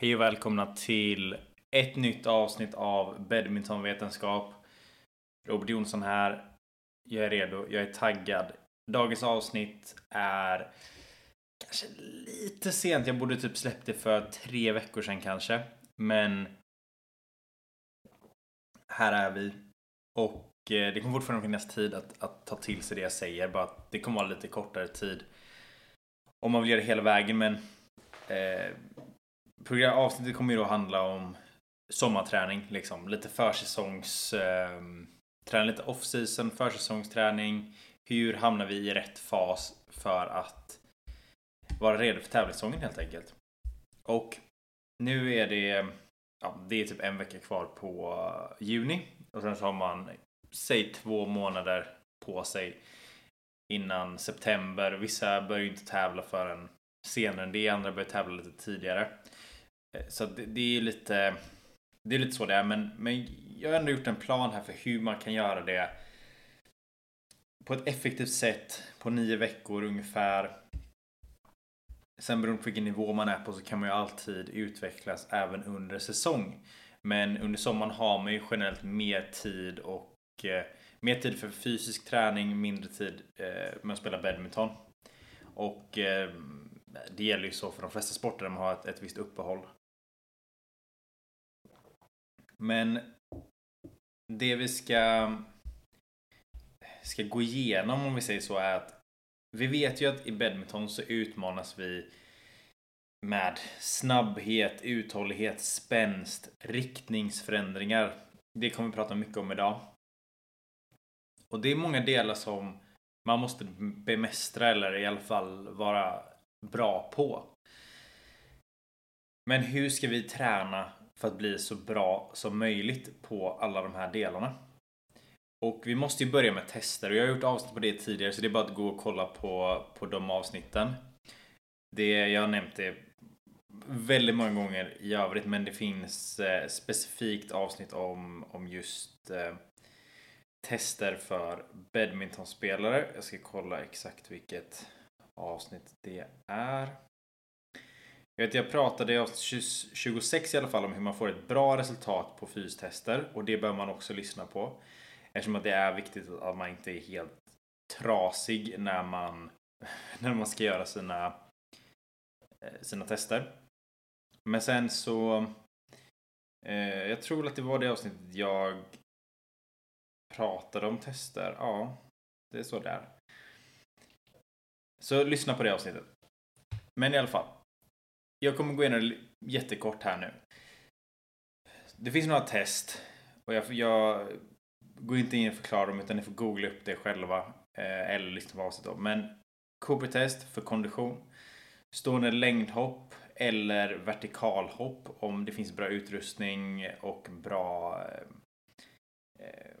Hej och välkomna till ett nytt avsnitt av Badmintonvetenskap. Robert Jonsson här. Jag är redo, jag är taggad. Dagens avsnitt är kanske lite sent. Jag borde typ släppt det för tre veckor sedan kanske. Men här är vi. Och eh, det kommer fortfarande finnas tid att, att ta till sig det jag säger. Bara att det kommer vara lite kortare tid. Om man vill göra det hela vägen men eh, program, avsnittet kommer ju då handla om sommarträning, liksom lite försäsongs... Eh, träna lite off-season, försäsongsträning. Hur hamnar vi i rätt fas för att vara redo för tävlingssäsongen helt enkelt. Och nu är det, ja, det är typ en vecka kvar på juni och sen så har man, säg två månader på sig innan september. Vissa börjar ju inte tävla förrän senare än det, andra börjar tävla lite tidigare. Eh, så det, det är lite det är lite så det är, men, men jag har ändå gjort en plan här för hur man kan göra det på ett effektivt sätt på nio veckor ungefär. Sen beroende på vilken nivå man är på så kan man ju alltid utvecklas även under säsong. Men under sommaren har man ju generellt mer tid och eh, mer tid för fysisk träning, mindre tid eh, med att spela badminton. Och eh, det gäller ju så för de flesta sporter där man har ett, ett visst uppehåll. Men det vi ska, ska gå igenom om vi säger så är att vi vet ju att i badminton så utmanas vi med snabbhet, uthållighet, spänst, riktningsförändringar. Det kommer vi prata mycket om idag. Och det är många delar som man måste bemästra eller i alla fall vara bra på. Men hur ska vi träna för att bli så bra som möjligt på alla de här delarna? Och vi måste ju börja med tester och jag har gjort avsnitt på det tidigare så det är bara att gå och kolla på, på de avsnitten. Det jag har nämnt det väldigt många gånger i övrigt men det finns eh, specifikt avsnitt om, om just eh, tester för badmintonspelare. Jag ska kolla exakt vilket avsnitt det är. Jag, vet, jag pratade i avsnitt 26 i alla fall om hur man får ett bra resultat på fystester och det bör man också lyssna på. Eftersom att det är viktigt att man inte är helt trasig när man, när man ska göra sina, eh, sina tester. Men sen så eh, jag tror att det var det avsnittet jag pratade om tester. Ja, det är så där. Så lyssna på det avsnittet. Men i alla fall. Jag kommer gå igenom jättekort här nu. Det finns några test. Och jag, jag går inte in och förklarar dem utan ni får googla upp det själva. Eh, eller lyssna på avsnittet. Men Cooper-test för kondition. Stående längdhopp eller vertikalhopp om det finns bra utrustning och bra... Eh, eh,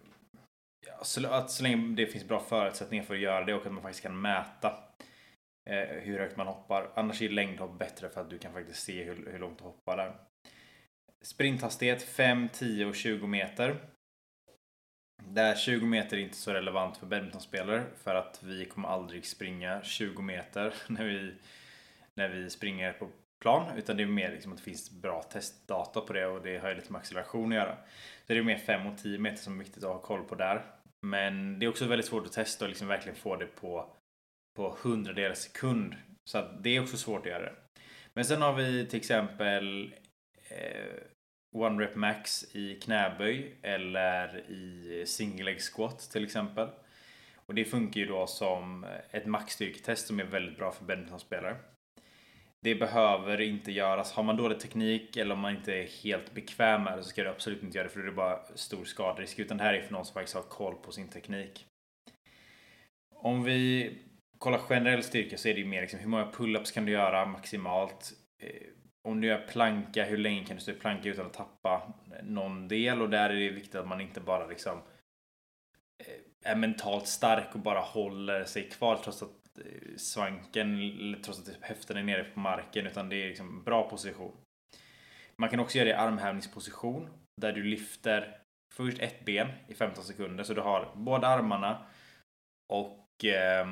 ja, så, att så länge det finns bra förutsättningar för att göra det och att man faktiskt kan mäta Eh, hur högt man hoppar. Annars är längdhopp bättre för att du kan faktiskt se hur, hur långt du hoppar där. Sprinthastighet 5, 10 och 20 meter. Där 20 meter är inte så relevant för badmintonspelare för att vi kommer aldrig springa 20 meter när vi, när vi springer på plan utan det är mer liksom att det finns bra testdata på det och det har ju lite med acceleration att göra. Så det är mer 5 och 10 meter som är viktigt att ha koll på där. Men det är också väldigt svårt att testa och liksom verkligen få det på, på hundradels sekund. Så att det är också svårt att göra det. Men sen har vi till exempel eh, One Rep Max i knäböj eller i single leg squat till exempel. Och det funkar ju då som ett maxstyrketest som är väldigt bra för badmintonspelare. Det behöver inte göras. Har man dålig teknik eller om man inte är helt bekväm med det så ska du absolut inte göra det för det är bara stor skaderisk. Utan det här är för någon som faktiskt har koll på sin teknik. Om vi kollar generell styrka så är det ju mer liksom hur många pull-ups kan du göra maximalt? Eh, om du gör planka, hur länge kan du stå i planka utan att tappa någon del? Och där är det viktigt att man inte bara liksom eh, är mentalt stark och bara håller sig kvar trots att eh, svanken trots att typ höften är nere på marken utan det är liksom bra position. Man kan också göra det i armhävningsposition där du lyfter först ett ben i 15 sekunder så du har båda armarna och eh,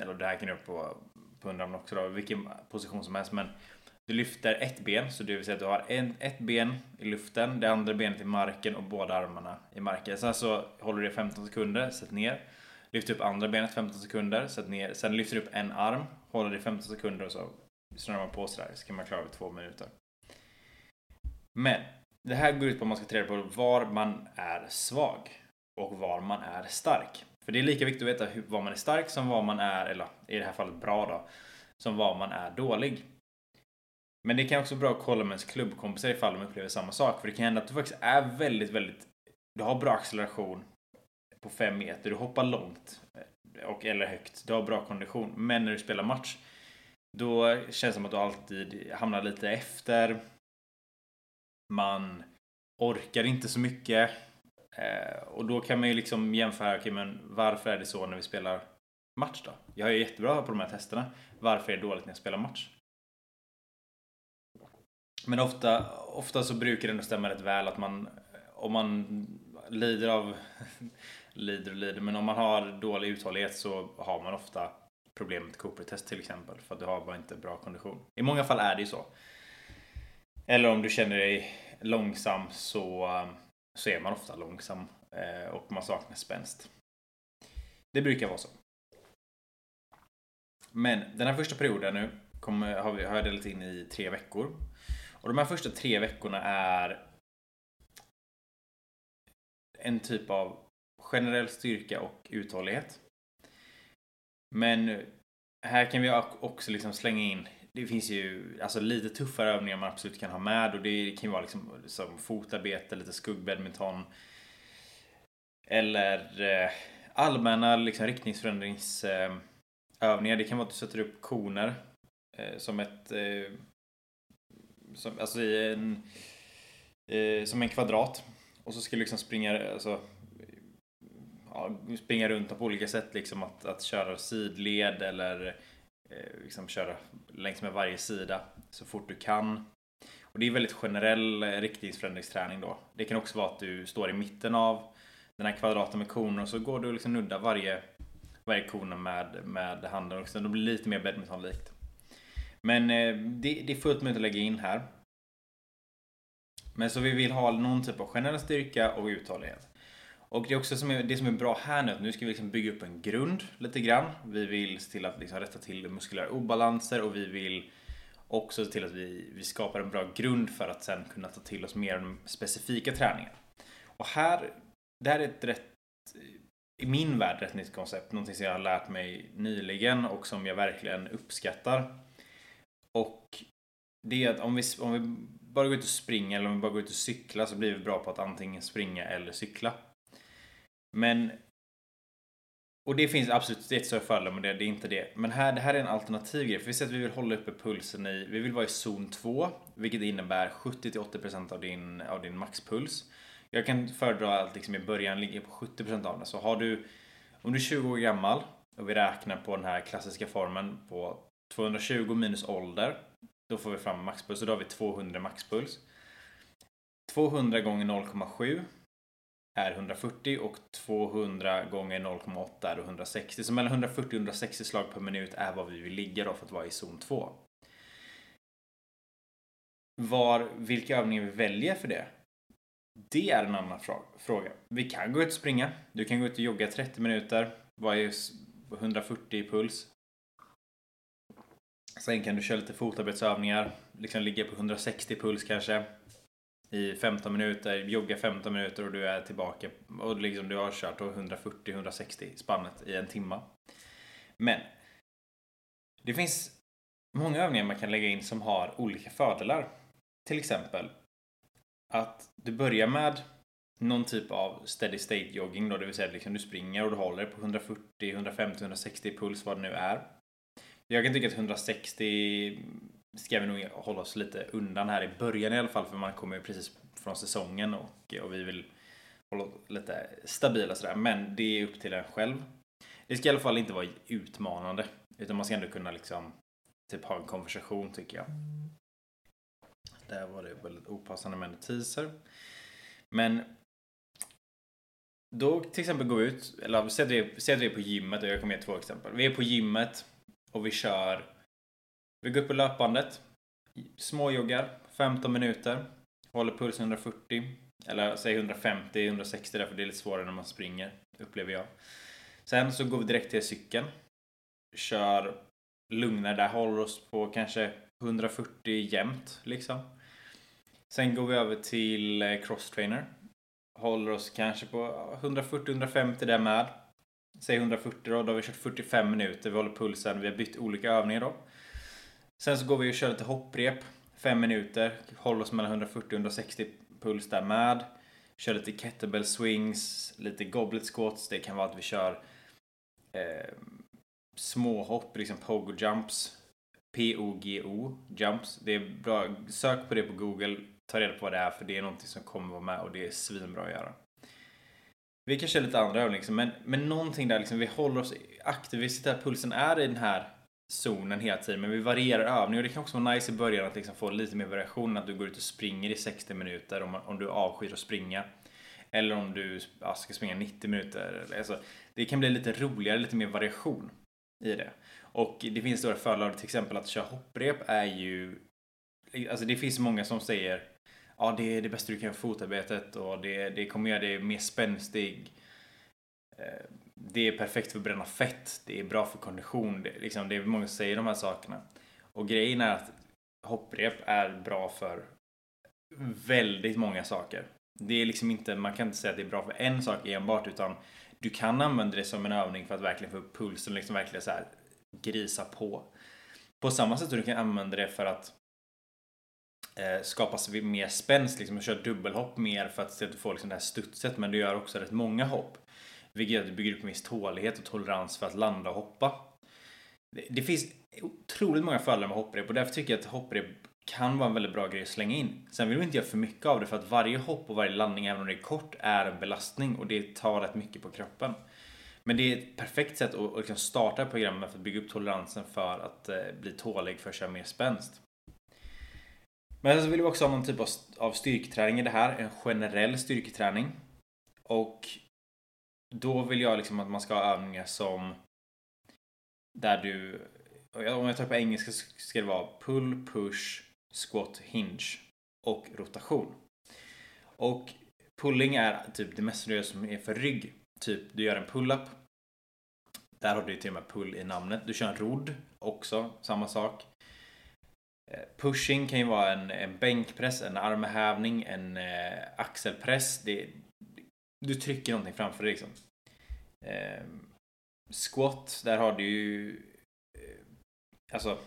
eller det här kan du göra på, på underarmen också då, vilken position som helst men Du lyfter ett ben, så det vill säga att du har en, ett ben i luften, det andra benet i marken och båda armarna i marken. Sen så håller du det 15 sekunder, sätt ner. Lyft upp andra benet 15 sekunder, sätt ner. Sen lyfter du upp en arm, håller det 15 sekunder och så snurrar man på sådär. Så kan man klara det två minuter. Men det här går ut på att man ska träna på var man är svag och var man är stark. För det är lika viktigt att veta hur, var man är stark som var man är, eller i det här fallet bra då, som var man är dålig. Men det kan också vara bra att kolla med ens klubbkompisar ifall de upplever samma sak. För det kan hända att du faktiskt är väldigt, väldigt... Du har bra acceleration på 5 meter, du hoppar långt eh, och eller högt, du har bra kondition. Men när du spelar match, då känns det som att du alltid hamnar lite efter. Man orkar inte så mycket. Eh, och då kan man ju liksom jämföra, okay, men varför är det så när vi spelar match då? Jag är jättebra på de här testerna. Varför är det dåligt när jag spelar match? Men ofta, ofta så brukar det ändå stämma rätt väl att man, om man lider av, lider och lider, men om man har dålig uthållighet så har man ofta problem med Cooper-test till exempel. För att du har bara inte bra kondition. I många fall är det ju så. Eller om du känner dig långsam så, eh, så är man ofta långsam eh, och man saknar spänst. Det brukar vara så. Men den här första perioden nu kommer, har, vi, har jag delat in i tre veckor. Och de här första tre veckorna är en typ av generell styrka och uthållighet. Men här kan vi också liksom slänga in det finns ju alltså lite tuffare övningar man absolut kan ha med och det kan ju vara liksom som fotarbete, lite skuggbadminton. Eller eh, allmänna liksom riktningsförändringsövningar. Det kan vara att du sätter upp koner eh, som ett eh, som, alltså i en eh, som en kvadrat. Och så ska du liksom springa, alltså, ja, springa runt på olika sätt. Liksom att, att köra sidled eller eh, Eh, liksom köra längs med varje sida så fort du kan. Och det är väldigt generell eh, riktningsförändringsträning då. Det kan också vara att du står i mitten av den här kvadraten med koner och så går du och liksom nuddar varje, varje kona med, med handen Och sen då blir det lite mer badmintonlikt. Men eh, det, det är fullt möjligt att lägga in här. Men så vi vill ha någon typ av generell styrka och uthållighet. Och det är också som är, det som är bra här nu, att nu ska vi liksom bygga upp en grund lite grann. Vi vill se till att liksom rätta till muskulära obalanser och vi vill också se till att vi, vi skapar en bra grund för att sen kunna ta till oss mer av specifika träningar. Och här, det här är ett rätt, i min värld, rätt nytt koncept. Någonting som jag har lärt mig nyligen och som jag verkligen uppskattar. Och det är att om vi, om vi bara går ut och springer eller om vi bara går ut och cyklar så blir vi bra på att antingen springa eller cykla. Men och det finns absolut, det är ett större fördel med det, det är inte det. Men här, det här är en alternativ grej. För vi säger att vi vill hålla uppe pulsen i, vi vill vara i zon 2. Vilket innebär 70-80% av din, av din maxpuls. Jag kan föredra att liksom i början ligga på 70% av den. Så har du, om du är 20 år gammal och vi räknar på den här klassiska formen på 220 minus ålder. Då får vi fram maxpuls, så då har vi 200 maxpuls. 200 gånger 0,7 är 140 och 200 gånger 0,8 är 160. Så mellan 140 och 160 slag per minut är vad vi vill ligga då för att vara i zon 2. Var, vilka övningar vi väljer för det, det är en annan fråga. Vi kan gå ut och springa. Du kan gå ut och jogga 30 minuter, Vad är 140 i puls. Sen kan du köra lite fotarbetsövningar, liksom ligga på 160 puls kanske i 15 minuter, jogga 15 minuter och du är tillbaka och liksom du har kört 140-160 spannet i en timma. Men det finns många övningar man kan lägga in som har olika fördelar. Till exempel att du börjar med någon typ av steady state jogging då, det vill säga liksom du springer och du håller på 140, 150, 160 puls vad det nu är. Jag kan tycka att 160 ska vi nog hålla oss lite undan här i början i alla fall för man kommer ju precis från säsongen och, och vi vill hålla lite stabila sådär. Men det är upp till en själv. Det ska i alla fall inte vara utmanande utan man ska ändå kunna liksom typ ha en konversation tycker jag. Där var det väldigt opassande med en teaser Men då till exempel går vi ut, eller säg att vi är på gymmet och jag kommer ge två exempel. Vi är på gymmet och vi kör vi går upp på löpbandet. Småjoggar 15 minuter. Håller puls 140. Eller säg 150, 160 därför det är lite svårare när man springer, upplever jag. Sen så går vi direkt till cykeln. Kör lugnare där, håller oss på kanske 140 jämnt liksom. Sen går vi över till eh, crosstrainer. Håller oss kanske på 140-150 där med. Säg 140 då, då har vi kört 45 minuter, vi håller pulsen, vi har bytt olika övningar då. Sen så går vi och kör lite hopprep, 5 minuter, håller oss mellan 140-160 puls där med. Kör lite kettlebell swings, lite goblet squats, det kan vara att vi kör eh, småhopp, liksom pogo jumps. P-O-G-O, jumps. Det är bra, sök på det på google, ta reda på vad det är för det är någonting som kommer vara med och det är svinbra att göra. Vi kan köra lite andra övningar liksom, men, men någonting där liksom, vi håller oss aktiva, vi sitter här, pulsen är i den här zonen hela tiden, men vi varierar övningar och det kan också vara nice i början att liksom få lite mer variation, att du går ut och springer i 60 minuter om, om du avskyr att springa. Eller om du ja, ska springa 90 minuter. Alltså, det kan bli lite roligare, lite mer variation i det. Och det finns stora fördelar, till exempel att köra hopprep är ju... Alltså det finns många som säger ja det är det bästa du kan göra för fotarbetet och det, det kommer göra dig mer spänstig. Eh, det är perfekt för att bränna fett, det är bra för kondition, det, liksom, det är många som säger de här sakerna. Och grejen är att hopprep är bra för väldigt många saker. Det är liksom inte, man kan inte säga att det är bra för en sak enbart utan du kan använda det som en övning för att verkligen få upp pulsen och liksom verkligen så här grisa på. På samma sätt som du kan använda det för att eh, skapa mer spänst, liksom och köra dubbelhopp mer för att se att du får liksom det här studset men du gör också rätt många hopp. Vilket gör att du bygger upp en viss tålighet och tolerans för att landa och hoppa. Det, det finns otroligt många fördelar med hopprep och därför tycker jag att hopprep kan vara en väldigt bra grej att slänga in. Sen vill vi inte göra för mycket av det för att varje hopp och varje landning, även om det är kort, är en belastning och det tar rätt mycket på kroppen. Men det är ett perfekt sätt att liksom starta programmet för att bygga upp toleransen för att eh, bli tålig för att köra mer spänst. Men så vill vi också ha någon typ av styrketräning i det här, en generell styrketräning. Och då vill jag liksom att man ska ha övningar som där du, om jag tar på engelska så ska det vara pull, push, squat, hinge och rotation. Och pulling är typ det mesta du gör som är för rygg. Typ du gör en pull-up. Där har du till och med pull i namnet. Du kör en rodd också, samma sak. Eh, pushing kan ju vara en, en bänkpress, en armhävning, en eh, axelpress. Det, du trycker någonting framför dig liksom. Eh, squat, där har du ju... Eh, alltså,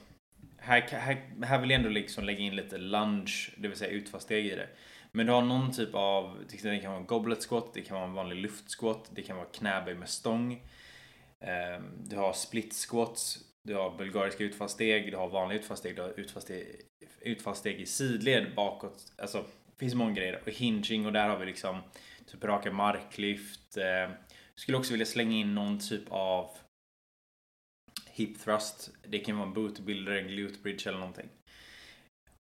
här, här, här vill jag ändå liksom lägga in lite lunge, det vill säga utfallssteg i det. Men du har någon typ av, det kan vara en goblet squat, det kan vara en vanlig luftsquat, det kan vara knäböj med stång. Eh, du har split squats, du har bulgariska utfallssteg, du har vanliga utfallssteg, du har utfallssteg, utfallssteg i sidled bakåt. Alltså, det finns många grejer. Och hinging och där har vi liksom typ raka marklyft. Eh, skulle också vilja slänga in någon typ av hip thrust. Det kan vara en bootbuilder, en glute bridge eller någonting.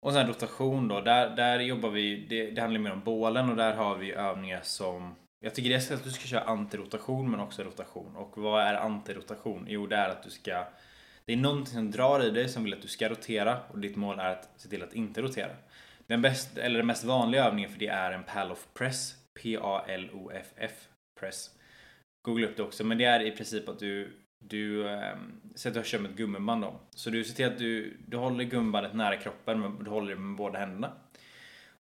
Och sen rotation då. Där, där jobbar vi, det, det handlar mer om bålen och där har vi övningar som jag tycker det är att du ska köra antirotation men också rotation. Och vad är antirotation? Jo, det är att du ska... Det är någonting som drar i dig som vill att du ska rotera och ditt mål är att se till att inte rotera. Den, bäst, eller den mest vanliga övningen för det är en Paloff press. P-A-L-O-F-F press. Googla upp det också, men det är i princip att du du ähm, sätter och kör med ett gummiband då. Så du ser till att du, du håller gummibandet nära kroppen men du håller det med båda händerna.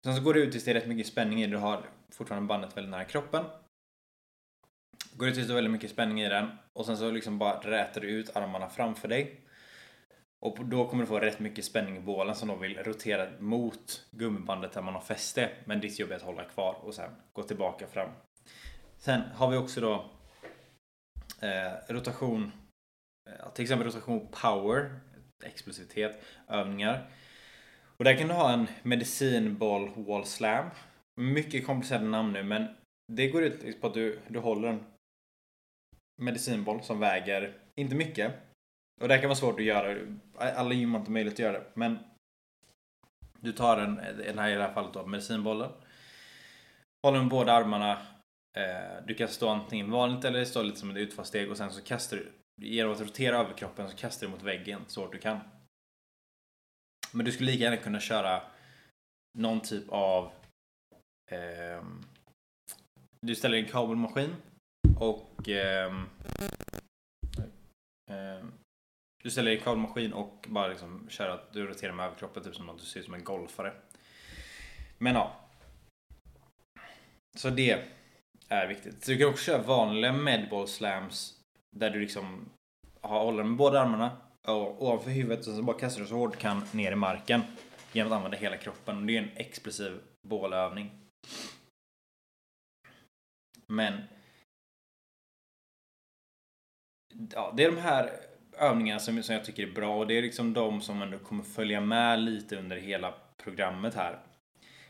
Sen så går du ut tills det är rätt mycket spänning i Du har fortfarande bandet väldigt nära kroppen. Går ut tills det är väldigt mycket spänning i den. Och sen så liksom bara rätar du ut armarna framför dig. Och då kommer du få rätt mycket spänning i bålen som då vill rotera mot gummibandet där man har fäste. Men ditt jobb är att hålla kvar och sen gå tillbaka fram. Sen har vi också då eh, rotation, eh, till exempel rotation power, explosivitet, övningar. Och där kan du ha en medicinboll wall slam. Mycket komplicerade namn nu men det går ut på att du, du håller en medicinboll som väger, inte mycket. Och det kan vara svårt att göra. Alla gym har inte möjlighet att göra det. Men du tar en, den här i det här fallet då, medicinbollen. Håller med båda armarna eh, du kan stå antingen vanligt eller stå lite som ett utfallssteg och sen så kastar du genom att rotera överkroppen så kastar du mot väggen så hårt du kan. Men du skulle lika gärna kunna köra någon typ av eh, Du ställer en kabelmaskin och eh, du ställer dig i kabelmaskin och bara liksom kör att du roterar med överkroppen typ som att du ser ut som en golfare. Men ja. Så det är viktigt. Du kan också köra vanliga medball slams där du liksom har håller med båda armarna ovanför huvudet och så bara kastar du så hårt du kan ner i marken genom att använda hela kroppen. Det är en explosiv bålövning. Men ja, det är de här övningarna som, som jag tycker är bra och det är liksom de som ändå kommer följa med lite under hela programmet här.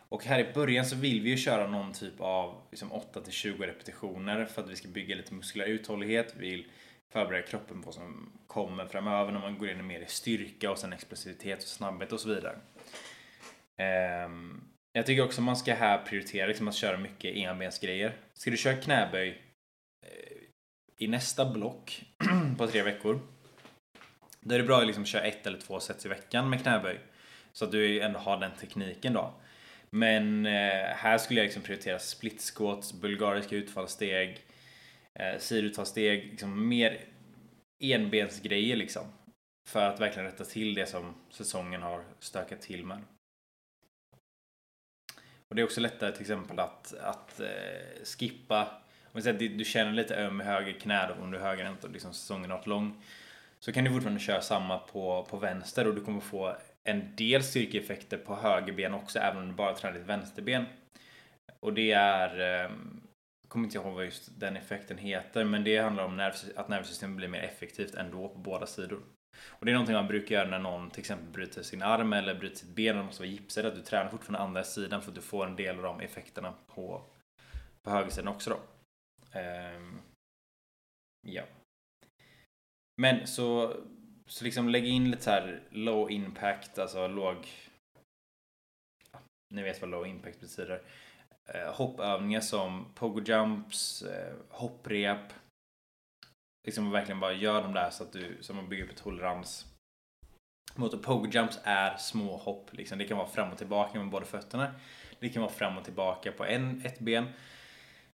Och här i början så vill vi ju köra någon typ av liksom 8 till 20 repetitioner för att vi ska bygga lite muskulär uthållighet. Vi vill förbereda kroppen på vad som kommer framöver när man går in mer i styrka och sen explosivitet och snabbhet och så vidare. Um, jag tycker också man ska här prioritera liksom att köra mycket enbensgrejer. Ska du köra knäböj eh, i nästa block på tre veckor. Då är det bra att liksom köra ett eller två sets i veckan med knäböj. Så att du ändå har den tekniken då. Men eh, här skulle jag liksom prioritera split squats, bulgariska utfallssteg, eh, sidutfallssteg, liksom mer enbensgrejer liksom. För att verkligen rätta till det som säsongen har stökat till med. Och det är också lättare till exempel att, att eh, skippa om vi säger att du känner lite öm i höger knä då, om du är högerhänt och liksom säsongen har varit lång. Så kan du fortfarande köra samma på, på vänster och du kommer få en del styrkeeffekter på högerben också även om du bara tränar ditt vänsterben. Och det är, ehm, jag kommer inte ihåg vad just den effekten heter, men det handlar om nerv, att nervsystemet blir mer effektivt ändå på båda sidor. Och det är någonting man brukar göra när någon till exempel bryter sin arm eller bryter sitt ben och måste vara gipsad, att du tränar fortfarande andra sidan för att du får en del av de effekterna på, på högersidan också då. Um, ja. Men så så liksom lägg in lite så här low impact, alltså låg... Ja, ni vet vad low impact betyder. Eh, hoppövningar som pogo jumps, eh, hopprep. Liksom verkligen bara gör de där så att du, så man bygger upp tolerans. Mot pogo jumps är små hopp, liksom. det kan vara fram och tillbaka med båda fötterna. Det kan vara fram och tillbaka på en, ett ben.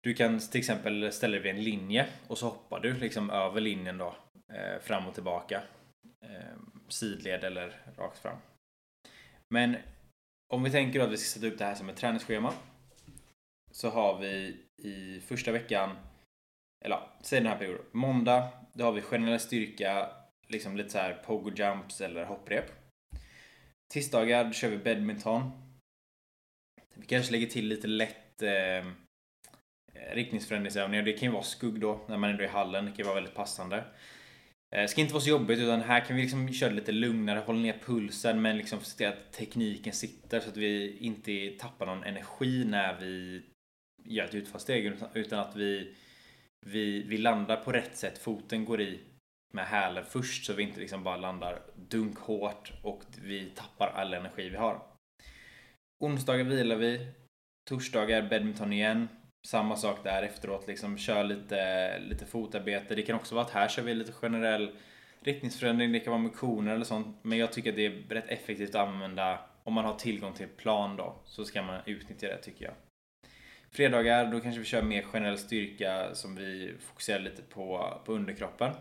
Du kan till exempel ställa dig vid en linje och så hoppar du liksom över linjen då Eh, fram och tillbaka eh, sidled eller rakt fram. Men om vi tänker att vi ska sätta upp det här som ett träningsschema så har vi i första veckan, eller säg den här perioden, måndag, då har vi generell styrka, liksom lite så här pogo jumps eller hopprep. Tisdagar då kör vi badminton. Vi kanske lägger till lite lätt eh, riktningsförändringsövningar. Det kan ju vara skugg då, när man ändå är i hallen. Det kan ju vara väldigt passande. Det ska inte vara så jobbigt utan här kan vi liksom köra lite lugnare, hålla ner pulsen men liksom se till att tekniken sitter så att vi inte tappar någon energi när vi gör ett utfallssteg utan att vi, vi, vi landar på rätt sätt. Foten går i med hälen först så vi inte liksom bara landar dunkhårt och vi tappar all energi vi har. Onsdagar vilar vi. Torsdagar badminton igen. Samma sak där efteråt, liksom kör lite, lite fotarbete. Det kan också vara att här kör vi lite generell riktningsförändring, det kan vara med koner eller sånt. Men jag tycker att det är rätt effektivt att använda, om man har tillgång till plan då, så ska man utnyttja det tycker jag. Fredagar, då kanske vi kör mer generell styrka som vi fokuserar lite på, på underkroppen.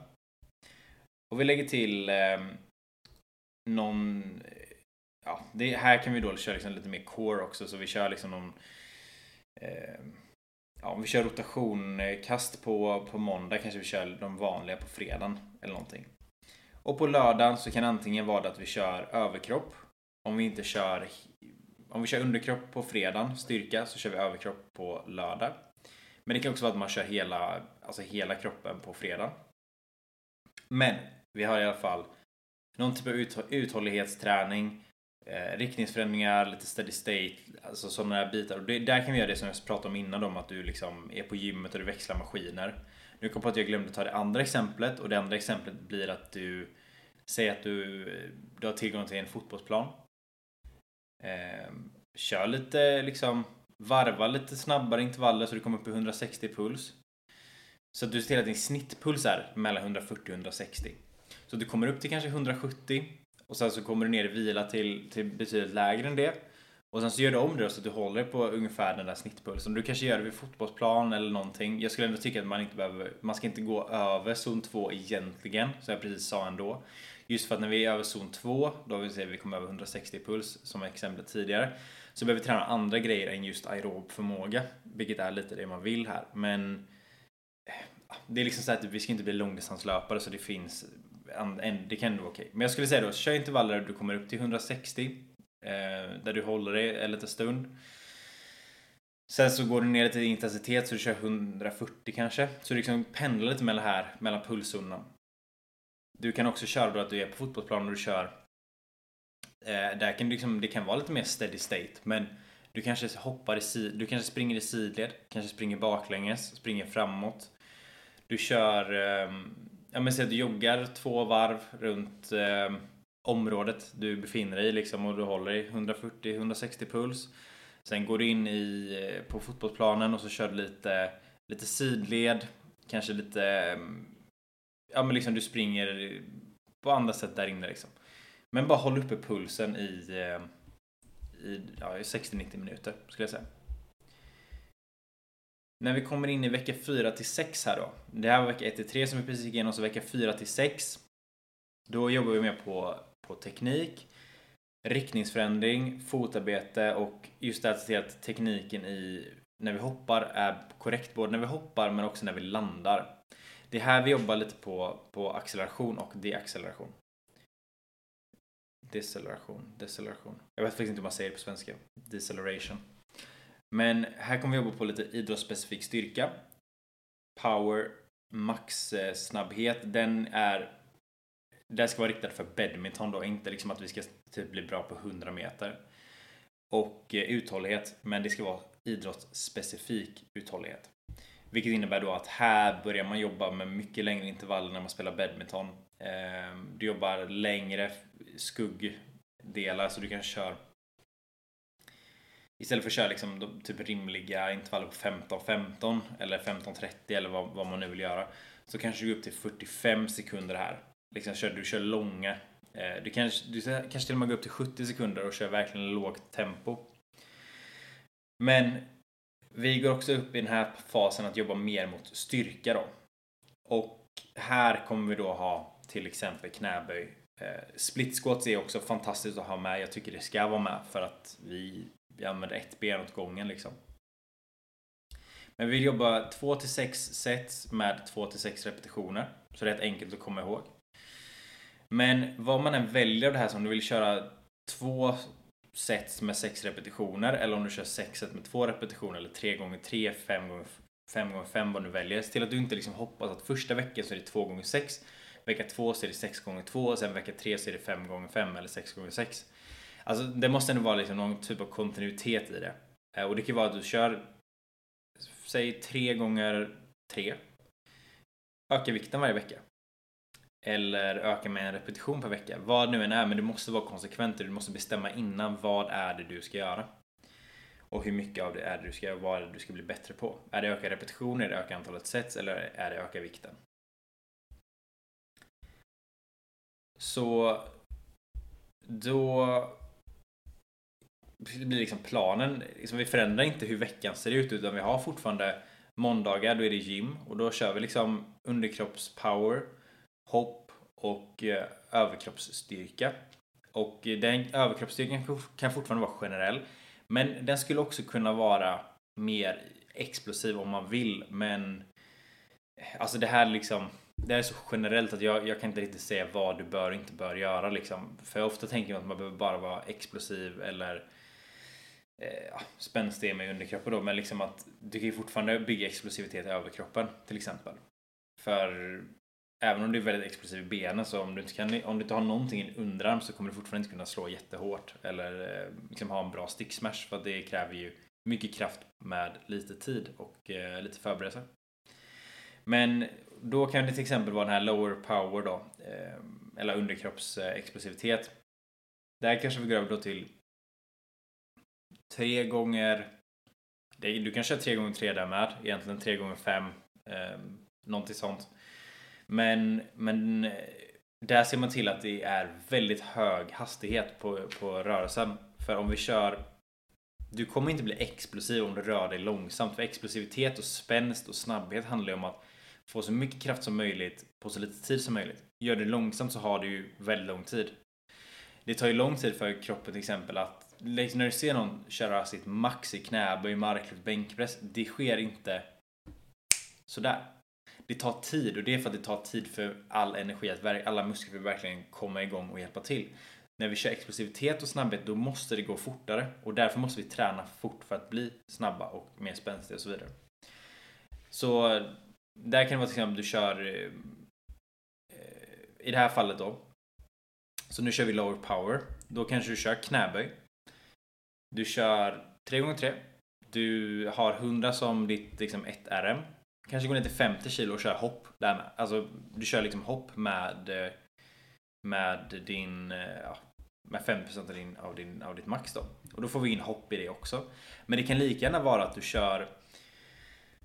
Och vi lägger till eh, någon... Ja, det, här kan vi då köra liksom lite mer core också, så vi kör liksom någon... Eh, ja, om vi kör rotation, kast på, på måndag kanske vi kör de vanliga på fredagen eller någonting. Och på lördagen så kan det antingen vara att vi kör överkropp. Om vi inte kör om vi kör underkropp på fredagen, styrka, så kör vi överkropp på lördag. Men det kan också vara att man kör hela, alltså hela kroppen på fredag. Men vi har i alla fall någon typ av uthållighetsträning eh, riktningsförändringar, lite steady state, alltså sådana här bitar. Och det, där kan vi göra det som jag pratade om innan om att du liksom är på gymmet och du växlar maskiner. Nu kom jag på att jag glömde ta det andra exemplet och det andra exemplet blir att du säger att du, eh, du har tillgång till en fotbollsplan. Eh, kör lite liksom varva lite snabbare intervaller så du kommer upp i 160 puls. Så att du ser till att din snittpuls är mellan 140 och 160. Så du kommer upp till kanske 170 och sen så kommer du ner i vila till, till betydligt lägre än det. Och sen så gör du om det så att du håller på ungefär den där snittpulsen. Du kanske gör det vid fotbollsplan eller någonting. Jag skulle ändå tycka att man inte behöver, man ska inte gå över zon 2 egentligen, som jag precis sa ändå. Just för att när vi är över zon 2, då vill säga vi kommer över 160 puls som exemplet tidigare, så behöver vi träna andra grejer än just aerob förmåga, vilket är lite det man vill här. Men eh, det är liksom så att vi ska inte bli långdistanslöpare så det finns, det kan ändå vara okej. Men jag skulle säga då, kör intervaller där du kommer upp till 160 Eh, där du håller dig en liten stund. Sen så går du ner lite i intensitet så du kör 140 kanske. Så du liksom pendlar lite mellan här, mellan pulszonerna. Du kan också köra då att du är på fotbollsplanen och du kör. Eh, där kan du liksom, det kan vara lite mer steady state men du kanske hoppar i sid, du kanske springer i sidled, kanske springer baklänges, springer framåt. Du kör, eh, ja men säg att du joggar två varv runt eh, området du befinner dig i liksom och du håller i 140-160 puls. Sen går du in i, eh, på fotbollsplanen och så kör du lite, lite sidled, kanske lite, mm, ja men liksom du springer på andra sätt där inne liksom. Men bara håll uppe pulsen i, eh, i, ja, i 60-90 minuter skulle jag säga. När vi kommer in i vecka 4 till 6 här då. Det här var vecka 1 till 3 som vi precis gick igenom, så vecka 4 till 6. Då jobbar vi mer på på teknik, riktningsförändring, fotarbete och just det att se till att tekniken i när vi hoppar är korrekt både när vi hoppar men också när vi landar. Det är här vi jobbar lite på, på acceleration och deacceleration. Deceleration, deceleration. Jag vet faktiskt inte hur man säger det på svenska. Deceleration. Men här kommer vi jobba på lite idrottsspecifik styrka. Power, max snabbhet, den är den ska vara riktad för badminton då, inte liksom att vi ska typ bli bra på 100 meter. Och eh, uthållighet, men det ska vara idrottsspecifik uthållighet. Vilket innebär då att här börjar man jobba med mycket längre intervaller när man spelar badminton. Ehm, du jobbar längre skuggdelar så du kan köra Istället för att köra liksom typ rimliga intervaller på 15-15 eller 15-30 eller vad, vad man nu vill göra så kanske du går upp till 45 sekunder här liksom kör, du kör långa. Eh, du kanske, du kanske till och med går upp till 70 sekunder och kör verkligen lågt tempo. Men vi går också upp i den här fasen att jobba mer mot styrka då. Och här kommer vi då ha till exempel knäböj. Eh, Split squats är också fantastiskt att ha med. Jag tycker det ska vara med för att vi, vi använder ett ben åt gången liksom. Men vi vill jobba 2 6 sets med 2 6 repetitioner. Så det är rätt enkelt att komma ihåg. Men vad man än väljer av det här som du vill köra två sets med sex repetitioner eller om du kör sex set med två repetitioner eller tre gånger tre, fem gånger fem gånger fem vad du väljer. Se Till att du inte liksom hoppas att första veckan så är det två gånger sex vecka två så är det sex gånger två och sen vecka tre så är det fem gånger fem eller sex gånger sex. Alltså det måste ändå vara liksom någon typ av kontinuitet i det. Eh, och det kan vara att du kör säg tre gånger tre Öka vikten varje vecka eller öka med en repetition per vecka. Vad nu än är, men du måste vara konsekvent du måste bestämma innan vad är det du ska göra. Och hur mycket av det är det du ska göra, vad är det du ska bli bättre på? Är det öka repetitioner, är det öka antalet sets eller är det öka vikten? Så då blir liksom planen, liksom vi förändrar inte hur veckan ser ut utan vi har fortfarande måndagar, då är det gym och då kör vi liksom underkroppspower hopp och eh, överkroppsstyrka. Och eh, den överkroppsstyrkan kan fortfarande vara generell. Men den skulle också kunna vara mer explosiv om man vill. Men eh, alltså det här liksom det här är så generellt att jag, jag kan inte riktigt säga vad du bör och inte bör göra liksom. För ofta tänker man att man behöver bara vara explosiv eller eh, spänstig med underkroppen då. Men liksom att du kan ju fortfarande bygga explosivitet i överkroppen till exempel. För även om du är väldigt explosiv i benen så om du inte, kan, om du inte har någonting i underarm så kommer du fortfarande inte kunna slå jättehårt eller eh, liksom ha en bra sticksmash för att det kräver ju mycket kraft med lite tid och eh, lite förberedelse. Men då kan det till exempel vara den här lower power då, eh, eller underkroppsexplosivitet. Där kanske vi går över då till tre gånger du kan köra tre gånger tre där med, egentligen tre gånger fem, eh, någonting sånt. Men, men eh, där ser man till att det är väldigt hög hastighet på, på rörelsen. För om vi kör du kommer inte bli explosiv om du rör dig långsamt. För explosivitet och spänst och snabbhet handlar ju om att få så mycket kraft som möjligt på så lite tid som möjligt. Gör du långsamt så har du ju väldigt lång tid. Det tar ju lång tid för kroppen till exempel att liksom när du ser någon köra sitt max i knäböj, marklyft, bänkpress. Det sker inte sådär. Det tar tid och det är för att det tar tid för all energi, att alla muskler verkligen komma igång och hjälpa till. När vi kör explosivitet och snabbhet då måste det gå fortare och därför måste vi träna fort för att bli snabba och mer spänstiga och så vidare. Så där kan det vara till exempel du kör eh, i det här fallet då. Så nu kör vi lower power. Då kanske du kör knäböj. Du kör 3x3. Du har 100 som ditt liksom 1 RM. Kanske går ner till 50 kilo och kör hopp där med. Alltså du kör liksom hopp med eh, med din eh, ja, med 50% av, din, av, din, av ditt max då. Och då får vi in hopp i det också. Men det kan lika gärna vara att du kör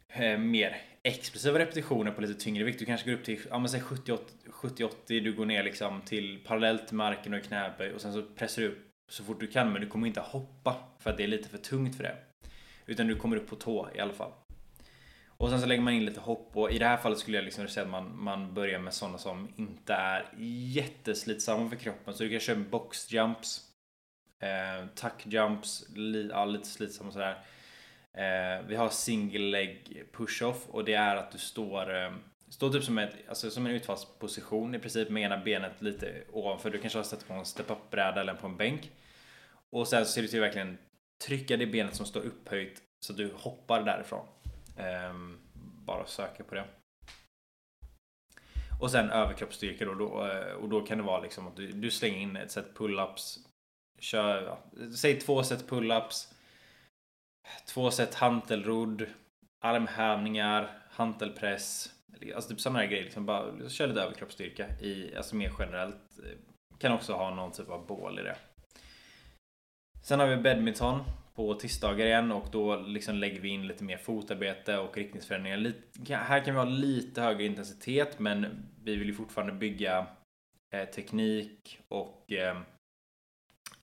eh, mer explosiva repetitioner på lite tyngre vikt. Du kanske går upp till ja, 70-80, du går ner liksom till parallellt marken och i knäböj och sen så pressar du upp så fort du kan men du kommer inte hoppa för att det är lite för tungt för det. Utan du kommer upp på tå i alla fall. Och sen så lägger man in lite hopp och i det här fallet skulle jag liksom säga att man, man börjar med sådana som inte är jätteslitsamma för kroppen. Så du kan köra boxjumps, eh, tuckjumps, li, ja, lite slitsamma sådär. Eh, vi har single leg push-off och det är att du står eh, Står typ som, ett, alltså som en utfallsposition i princip med ena benet lite ovanför. Du kanske har satt på en step-up bräda eller på en bänk. Och sen så ser du till att verkligen trycka det benet som står upphöjt så att du hoppar därifrån. Um, bara söka på det. Och sen överkroppsstyrka då, då, eh, och då kan det vara liksom att du, du slänger in ett set pull-ups. Kör, ja, säg två set pull-ups. Två set hantelrodd. Armhävningar, hantelpress. Alltså typ sådana här grejer. Liksom bara kör lite överkroppsstyrka i, alltså mer generellt. Eh, kan också ha någon typ av bål i det. Sen har vi badminton på tisdagar igen och då liksom lägger vi in lite mer fotarbete och riktningsförändringar. Lite, här kan vi ha lite högre intensitet men vi vill ju fortfarande bygga eh, teknik och, eh,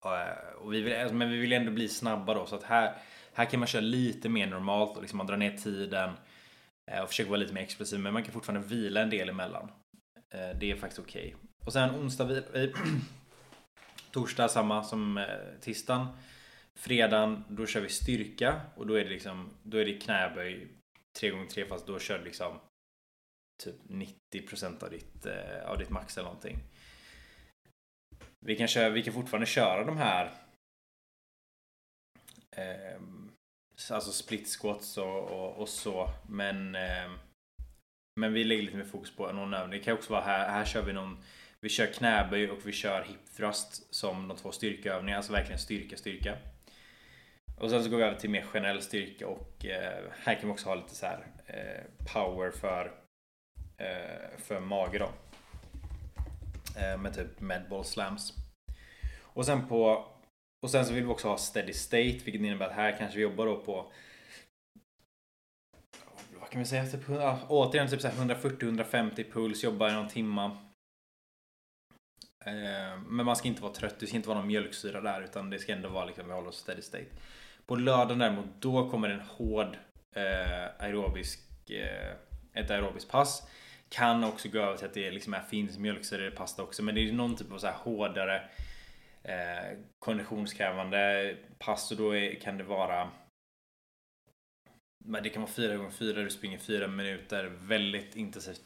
eh och vi vill, alltså, men vi vill ändå bli snabba då så att här, här kan man köra lite mer normalt och liksom man drar ner tiden Eh, och försöker vara lite mer explosiv men man kan fortfarande vila en del emellan. Eh, det är faktiskt okej. Okay. Och sen onsdag, vi, eh, torsdag samma som tisdagen. Fredagen, då kör vi styrka och då är det liksom, då är det knäböj 3x3 fast då kör du liksom typ 90% av ditt, av ditt max eller någonting. Vi kan, köra, vi kan fortfarande köra de här eh, alltså split squats och, och, och så men eh, men vi lägger lite mer fokus på någon övning. Det kan också vara här, här kör vi någon vi kör knäböj och vi kör hip thrust som de två styrkeövningarna, alltså verkligen styrka, styrka. Och sen så går vi över till mer generell styrka och eh, här kan vi också ha lite så här eh, power för, eh, för mage då. Eh, med typ medball slams. Och sen på och sen så vill vi också ha steady state vilket innebär att här kanske vi jobbar då på vad kan vi säga? Typ, ja, återigen typ 140-150 puls, jobbar i någon timma. Eh, men man ska inte vara trött, det ska inte vara någon mjölksyra där utan det ska ändå vara liksom, vi håller oss steady state. På lördagen däremot, då kommer en hård eh, aerobisk, eh, ett aerobiskt pass. Kan också gå över till att det liksom är, finns mjölksyra i pasta också. Men det är någon typ av så här hårdare eh, konditionskrävande pass och då är, kan det vara men det kan vara 4 gånger 4 du springer 4 minuter väldigt intensivt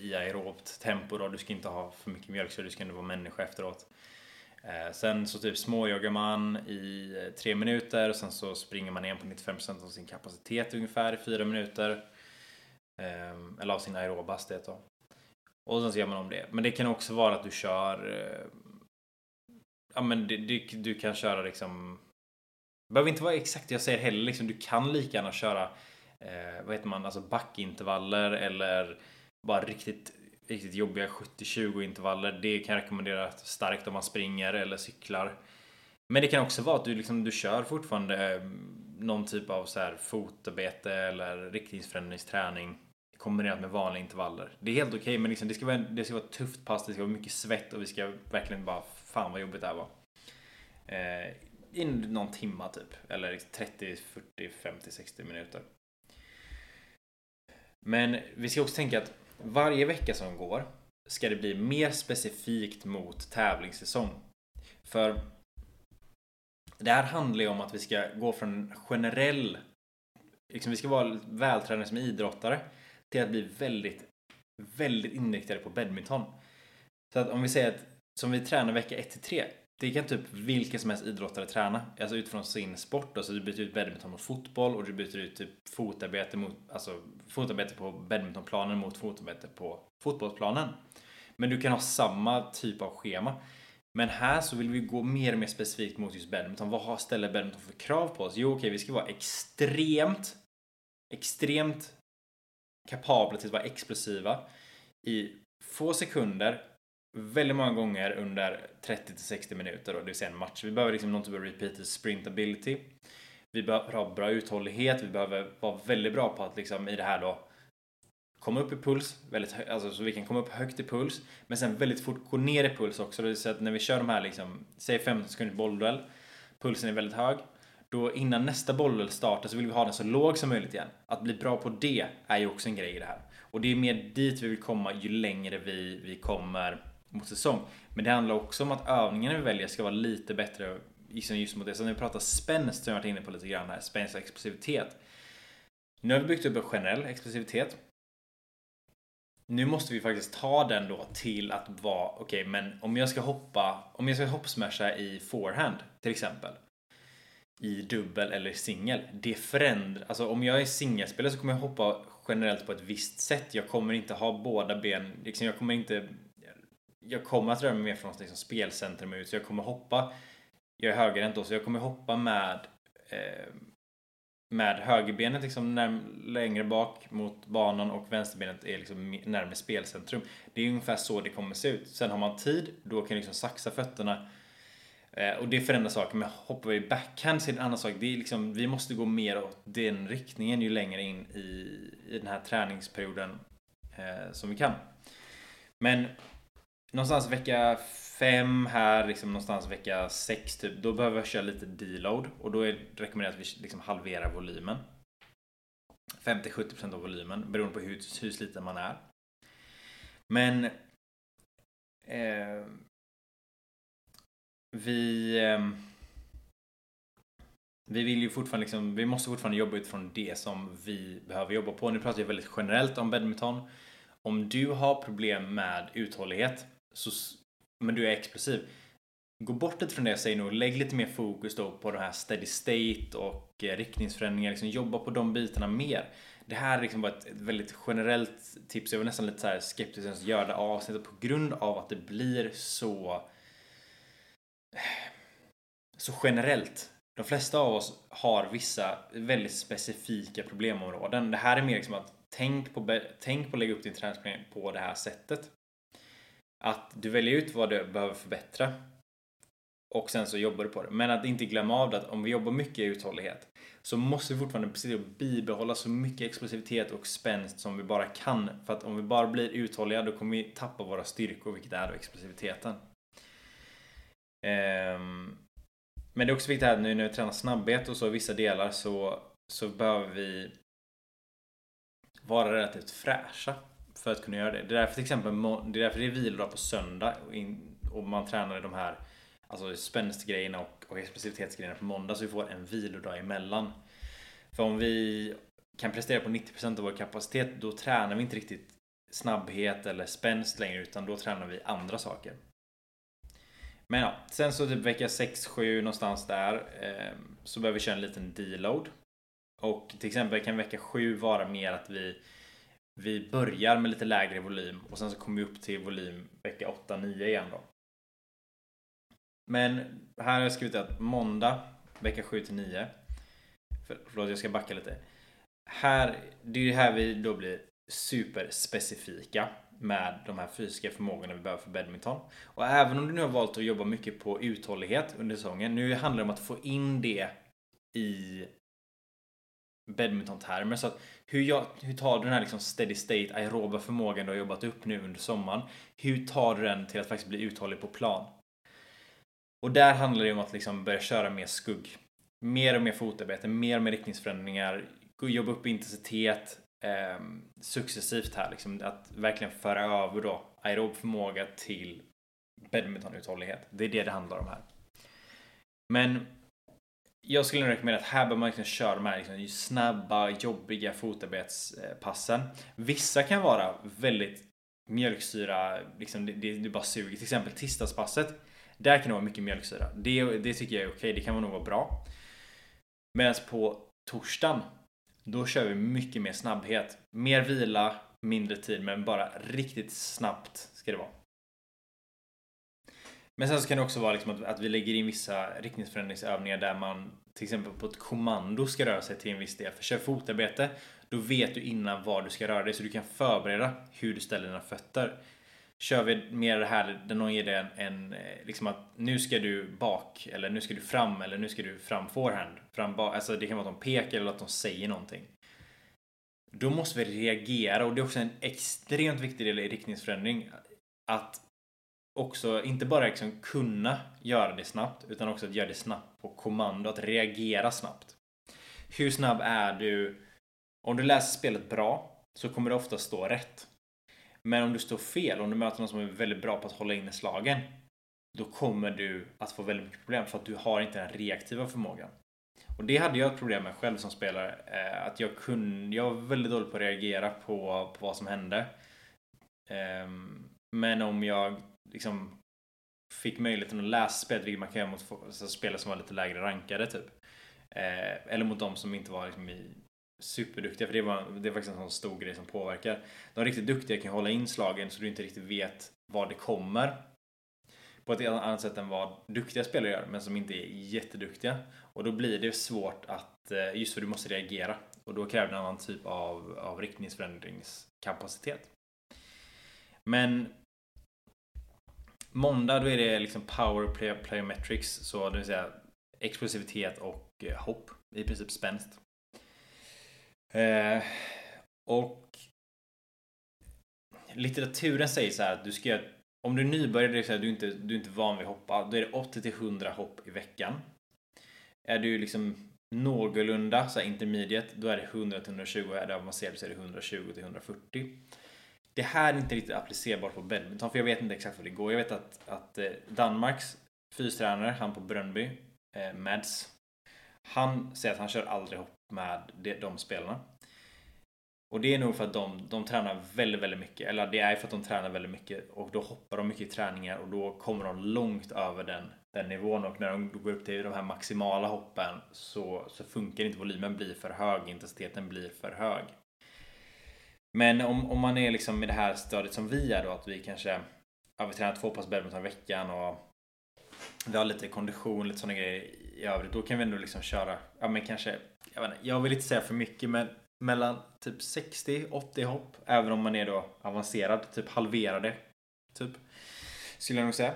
i aerobt tempo då. Du ska inte ha för mycket mjölksyra, du ska ändå vara människa efteråt. Eh, sen så typ småjoggar man i eh, 3 minuter och sen så springer man igen på 95% av sin kapacitet ungefär i 4 minuter. Eh, eller av sin aeroba hastighet då. Och sen så gör man om det. Men det kan också vara att du kör... Eh, ja men du, du, du kan köra liksom... Det behöver inte vara exakt det jag säger heller liksom. Du kan lika gärna köra eh, vad heter man, alltså backintervaller eller bara riktigt riktigt jobbiga 70-20 intervaller. Det kan jag rekommendera starkt om man springer eller cyklar. Men det kan också vara att du, liksom, du kör fortfarande eh, någon typ av så här fotarbete eller riktningsförändringsträning kombinerat med vanliga intervaller. Det är helt okej, okay, men liksom, det, ska vara, det ska vara ett tufft pass, det ska vara mycket svett och vi ska verkligen bara, fan vad jobbigt det här var. Eh, I någon timma typ, eller 30, 40, 50, 60 minuter. Men vi ska också tänka att varje vecka som går ska det bli mer specifikt mot tävlingssäsong. För det här handlar ju om att vi ska gå från generell, liksom vi ska vara vältränade som idrottare till att bli väldigt, väldigt inriktade på badminton. Så att om vi säger att som vi tränar vecka 1 till 3 det kan typ vilken som helst idrottare träna. Alltså utifrån sin sport. Alltså du byter ut badminton mot fotboll och du byter ut typ fotarbete mot, alltså fotarbete på badmintonplanen mot fotarbete på fotbollsplanen. Men du kan ha samma typ av schema. Men här så vill vi gå mer och mer specifikt mot just badminton. Vad ställer badminton för krav på oss? Jo, okej, okay, vi ska vara extremt, extremt kapabla till att vara explosiva i få sekunder väldigt många gånger under 30 till 60 minuter, då, det vill säga en match. Vi behöver liksom någon typ av repeated sprintability. Vi behöver ha bra uthållighet, vi behöver vara väldigt bra på att liksom i det här då komma upp i puls, väldigt alltså, så vi kan komma upp högt i puls, men sen väldigt fort gå ner i puls också. Det vill säga att när vi kör de här liksom, säg 15 sekunders bollduell, pulsen är väldigt hög. Då innan nästa bollduell startar så vill vi ha den så låg som möjligt igen. Att bli bra på det är ju också en grej i det här. Och det är mer dit vi vill komma ju längre vi, vi kommer mot säsong. Men det handlar också om att övningarna vi väljer ska vara lite bättre liksom just mot det. Så när vi pratar spänst som jag varit inne på lite grann här, spänst och explosivitet. Nu har vi byggt upp en generell explosivitet. Nu måste vi faktiskt ta den då till att vara, okej okay, men om jag ska hoppa, om jag ska hoppsmasha i forehand till exempel. I dubbel eller singel. Det förändrar, alltså om jag är singelspelare så kommer jag hoppa generellt på ett visst sätt. Jag kommer inte ha båda ben, liksom jag kommer inte jag kommer att röra mig mer från liksom spelcentrum ut så jag kommer hoppa jag är högerhänt då så jag kommer hoppa med eh, med högerbenet liksom när, längre bak mot banan och vänsterbenet är liksom närmare spelcentrum. Det är ungefär så det kommer se ut. Sen har man tid, då kan jag liksom saxa fötterna eh, och det förändrar saker. Men hoppar vi backhand så är det en annan sak. Det är liksom, vi måste gå mer åt den riktningen ju längre in i, i den här träningsperioden eh, som vi kan. Men någonstans vecka 5 här, liksom någonstans vecka 6 typ, då behöver jag köra lite deload och då är det rekommenderat att vi liksom halverar volymen. 50-70% av volymen beroende på hur, hur sliten man är. Men eh, vi eh, vi vill ju fortfarande liksom, vi måste fortfarande jobba utifrån det som vi behöver jobba på. Nu pratar jag väldigt generellt om badminton. Om du har problem med uthållighet så, men du är explosiv. Gå bort lite från det jag säger nu och lägg lite mer fokus då på det här steady state och eh, riktningsförändringar. Liksom jobba på de bitarna mer. Det här är liksom bara ett, ett väldigt generellt tips. Jag var nästan lite så här skeptisk att göra det avsnittet på grund av att det blir så så generellt. De flesta av oss har vissa väldigt specifika problemområden. Det här är mer liksom att tänk på, tänk på att lägga upp din träningsplan på det här sättet. Att du väljer ut vad du behöver förbättra och sen så jobbar du på det. Men att inte glömma av det att om vi jobbar mycket i uthållighet så måste vi fortfarande se bibehålla så mycket explosivitet och spänst som vi bara kan. För att om vi bara blir uthålliga då kommer vi tappa våra styrkor, vilket är då explosiviteten. Ehm, men det är också viktigt här nu när vi tränar snabbhet och så i vissa delar så, så behöver vi vara relativt fräscha för att kunna göra det. Det är därför till exempel det är därför det är vilodag på söndag och, in, och man tränar de här alltså spänstgrejerna och, och explosivitetsgrejerna på måndag så vi får en vilodag emellan. För om vi kan prestera på 90% av vår kapacitet då tränar vi inte riktigt snabbhet eller spänst längre utan då tränar vi andra saker. Men ja, sen så typ vecka 6-7 någonstans där eh, så behöver vi köra en liten deload. Och till exempel kan vecka 7 vara mer att vi vi börjar med lite lägre volym och sen så kommer vi upp till volym vecka 8-9 igen då. Men här har jag skrivit att måndag vecka 7 9. För, förlåt, jag ska backa lite. Här, det är ju här vi då blir superspecifika med de här fysiska förmågorna vi behöver för badminton. Och även om du nu har valt att jobba mycket på uthållighet under säsongen. Nu handlar det om att få in det i badmintontermer. Så att hur, jag, hur tar du den här liksom steady state aeroba förmågan du har jobbat upp nu under sommaren? Hur tar du den till att faktiskt bli uthållig på plan? Och där handlar det om att liksom börja köra mer skugg. Mer och mer fotarbete, mer och mer riktningsförändringar, jobba upp intensitet eh, successivt här. Liksom, att verkligen föra över då aerob förmåga till badmintonuthållighet. Det är det det handlar om här. Men jag skulle rekommendera att här bör man liksom köra de här liksom snabba, jobbiga fotarbetspassen. Vissa kan vara väldigt mjölksyra, liksom det, det, det bara suger. Till exempel tisdagspasset. Där kan det vara mycket mjölksyra. Det, det tycker jag är okej, okay. det kan nog vara bra. Medan på torsdagen, då kör vi mycket mer snabbhet. Mer vila, mindre tid, men bara riktigt snabbt ska det vara. Men sen så kan det också vara liksom att, att vi lägger in vissa riktningsförändringsövningar där man till exempel på ett kommando ska röra sig till en viss del. För kör fotarbete, då vet du innan var du ska röra dig så du kan förbereda hur du ställer dina fötter. Kör vi mer det här där någon ger dig en, en eh, liksom att nu ska du bak eller nu ska du fram eller nu ska du fram forehand. Fram bak. Alltså det kan vara att de pekar eller att de säger någonting. Då måste vi reagera och det är också en extremt viktig del i riktningsförändring. Att också inte bara liksom kunna göra det snabbt utan också att göra det snabbt på kommando, att reagera snabbt. Hur snabb är du? Om du läser spelet bra så kommer det ofta stå rätt. Men om du står fel, om du möter någon som är väldigt bra på att hålla inne slagen då kommer du att få väldigt mycket problem för att du har inte den reaktiva förmågan. Och det hade jag ett problem med själv som spelare. Eh, att jag kunde, jag var väldigt dålig på att reagera på, på vad som hände. Ehm, men om jag liksom fick möjligheten att läsa spelet, vilket man kan göra mot alltså spelare som var lite lägre rankade typ. Eh, eller mot de som inte var liksom i superduktiga, för det, var, det är faktiskt en sån stor grej som påverkar. De riktigt duktiga kan hålla in slagen så du inte riktigt vet var det kommer. På ett annat sätt än vad duktiga spelare gör, men som inte är jätteduktiga. Och då blir det svårt att, eh, just för du måste reagera. Och då kräver det en annan typ av, av riktningsförändringskapacitet. Men Måndag då är det liksom power plyometrics, så det vill säga explosivitet och eh, hopp. I princip spänst. Eh, och litteraturen säger så här att du ska göra, om du är nybörjare, det vill säga du är inte, du är inte van vid att hoppa, då är det 80 till 100 hopp i veckan. Är du liksom någorlunda så här intermediate, då är det 100 till 120. Är du avancerad så är det 120 till 140 det här är inte riktigt applicerbart på badminton för jag vet inte exakt hur det går. Jag vet att, att eh, Danmarks fystränare, han på Brönnby, eh, Mads, han säger att han kör aldrig hopp med de, de spelarna. Och det är nog för att de, de tränar väldigt, väldigt mycket. Eller det är för att de tränar väldigt mycket och då hoppar de mycket i träningar och då kommer de långt över den, den nivån och när de går upp till de här maximala hoppen så, så funkar inte volymen blir för hög, intensiteten blir för hög. Men om, om man är liksom i det här stadiet som vi är då, att vi kanske ja, vi tränar två pass badminton i veckan och vi har lite kondition, lite sådana grejer i övrigt. Då kan vi ändå liksom köra, ja men kanske, jag, vet inte, jag vill inte säga för mycket men mellan typ 60-80 hopp. Även om man är då avancerad, typ halverade. Typ. Skulle jag nog säga.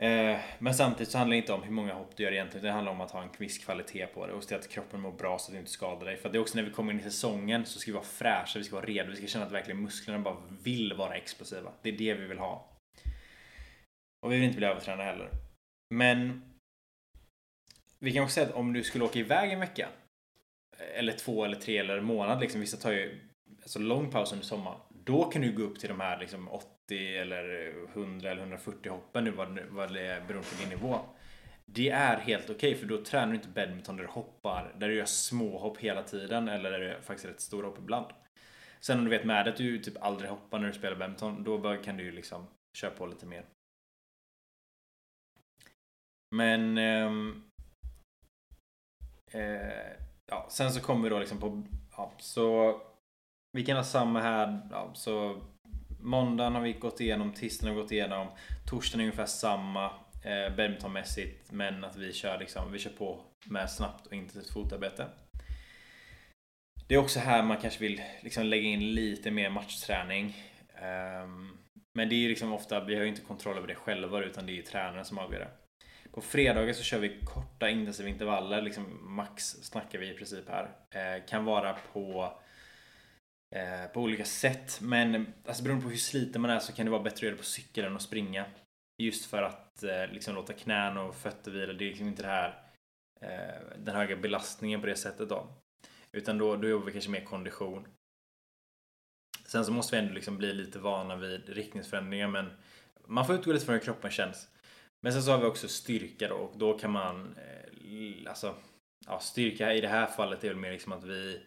Eh, men samtidigt så handlar det inte om hur många hopp du gör egentligen. Det handlar om att ha en viss kvalitet på det och se till att kroppen mår bra så att du inte skadar dig. För det är också när vi kommer in i säsongen så ska vi vara fräscha, vi ska vara redo, vi ska känna att verkligen musklerna bara vill vara explosiva. Det är det vi vill ha. Och vi vill inte bli övertränade heller. Men vi kan också säga att om du skulle åka iväg en vecka eller två eller tre eller en månad liksom. Vissa tar ju alltså lång paus under sommaren. Då kan du gå upp till de här liksom 80 eller 100 eller 140 hoppen nu vad, vad det är beroende på din nivå. Det är helt okej okay, för då tränar du inte badminton där du hoppar, där du gör småhopp hela tiden eller där du gör faktiskt rätt stora hopp ibland. Sen om du vet med att du typ aldrig hoppar när du spelar badminton, då kan du ju liksom köra på lite mer. Men... Ähm, eh, ja, sen så kommer vi då liksom på... Ja, så vi kan ha samma här. Ja, så måndagen har vi gått igenom, tisdagen har vi gått igenom, torsdagen är ungefär samma eh, badmintonmässigt men att vi kör liksom, vi kör på med snabbt och intensivt fotarbete. Det är också här man kanske vill liksom lägga in lite mer matchträning. Um, men det är ju liksom ofta, vi har ju inte kontroll över det själva utan det är ju tränaren som avgör det. På fredagar så kör vi korta intensiva intervaller, liksom max snackar vi i princip här. Eh, kan vara på eh, på olika sätt. Men alltså beroende på hur sliten man är så kan det vara bättre att göra det på cykel än att springa. Just för att eh, liksom låta knän och fötter vila. Det är liksom inte det här eh, den höga belastningen på det sättet då. Utan då, då jobbar vi kanske mer kondition. Sen så måste vi ändå liksom bli lite vana vid riktningsförändringar men man får utgå lite från hur kroppen känns. Men sen så har vi också styrka då och då kan man eh, alltså ja, styrka i det här fallet är väl mer liksom att vi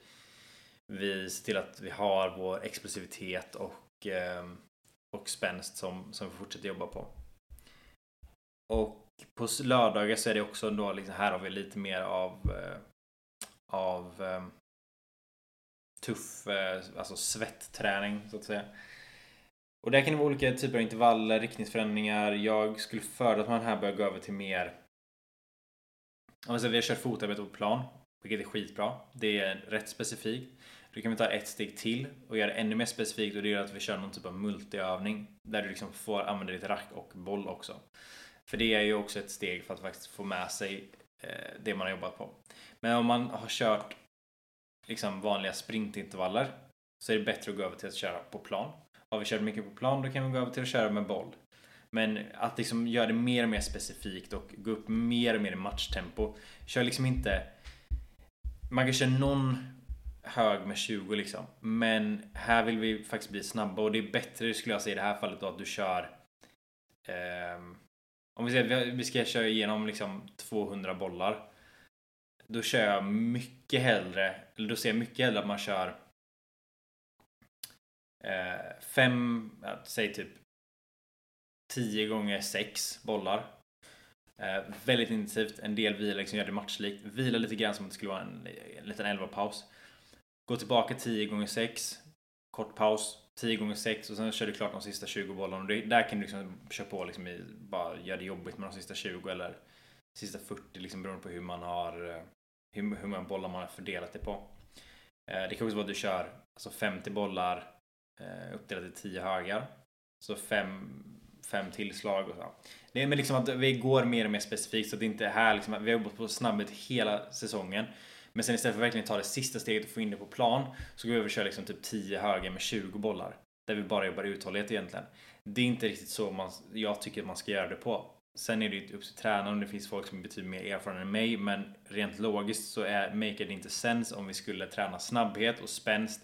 vi ser till att vi har vår explosivitet och, ehm, och spänst som, som vi fortsätter jobba på. Och på lördagar så är det också då liksom, här har vi lite mer av eh, av ehm, tuff, eh, alltså svettträning så att säga. Och där kan det vara olika typer av intervaller, riktningsförändringar. Jag skulle föredra att man här börjar gå över till mer om vi har kört fotarbete på plan, vilket är skitbra. Det är rätt specifikt. Då kan vi ta ett steg till och göra det ännu mer specifikt och det är att vi kör någon typ av multiövning där du liksom får använda ditt rack och boll också. För det är ju också ett steg för att faktiskt få med sig eh, det man har jobbat på. Men om man har kört liksom vanliga sprintintervaller så är det bättre att gå över till att köra på plan. Har vi kört mycket på plan då kan vi gå över till att köra med boll. Men att liksom göra det mer och mer specifikt och gå upp mer och mer i matchtempo. Kör liksom inte... Man kan köra någon hög med 20 liksom. Men här vill vi faktiskt bli snabba och det är bättre skulle jag säga i det här fallet då att du kör eh, Om vi säger att vi ska köra igenom liksom 200 bollar Då kör jag mycket hellre, eller då ser jag mycket hellre att man kör eh, fem, säg typ 10 gånger 6 bollar eh, Väldigt intensivt, en del vila liksom gör det matchlikt Vila lite grann som att det skulle vara en, en liten 11 paus Gå tillbaka 10 gånger 6 Kort paus 10 gånger 6 och sen kör du klart de sista 20 bollarna. Och det, där kan du liksom köra på liksom i, bara göra det jobbigt med de sista 20 eller sista 40 liksom beroende på hur man har eh, hur, hur många bollar man har fördelat det på. Eh, det kan också vara att du kör alltså 50 bollar eh, uppdelat i 10 högar. Så 5 fem tillslag och så. Det är men liksom att vi går mer och mer specifikt så att det inte är här liksom vi har jobbat på snabbhet hela säsongen. Men sen istället för att verkligen ta det sista steget och få in det på plan så går vi över och kör liksom typ 10 höger med 20 bollar. Där vi bara jobbar uthållighet egentligen. Det är inte riktigt så man, jag tycker att man ska göra det på. Sen är det ju upp till tränaren det finns folk som är betydligt mer erfarna än mig men rent logiskt så är, make det inte sense om vi skulle träna snabbhet och spänst.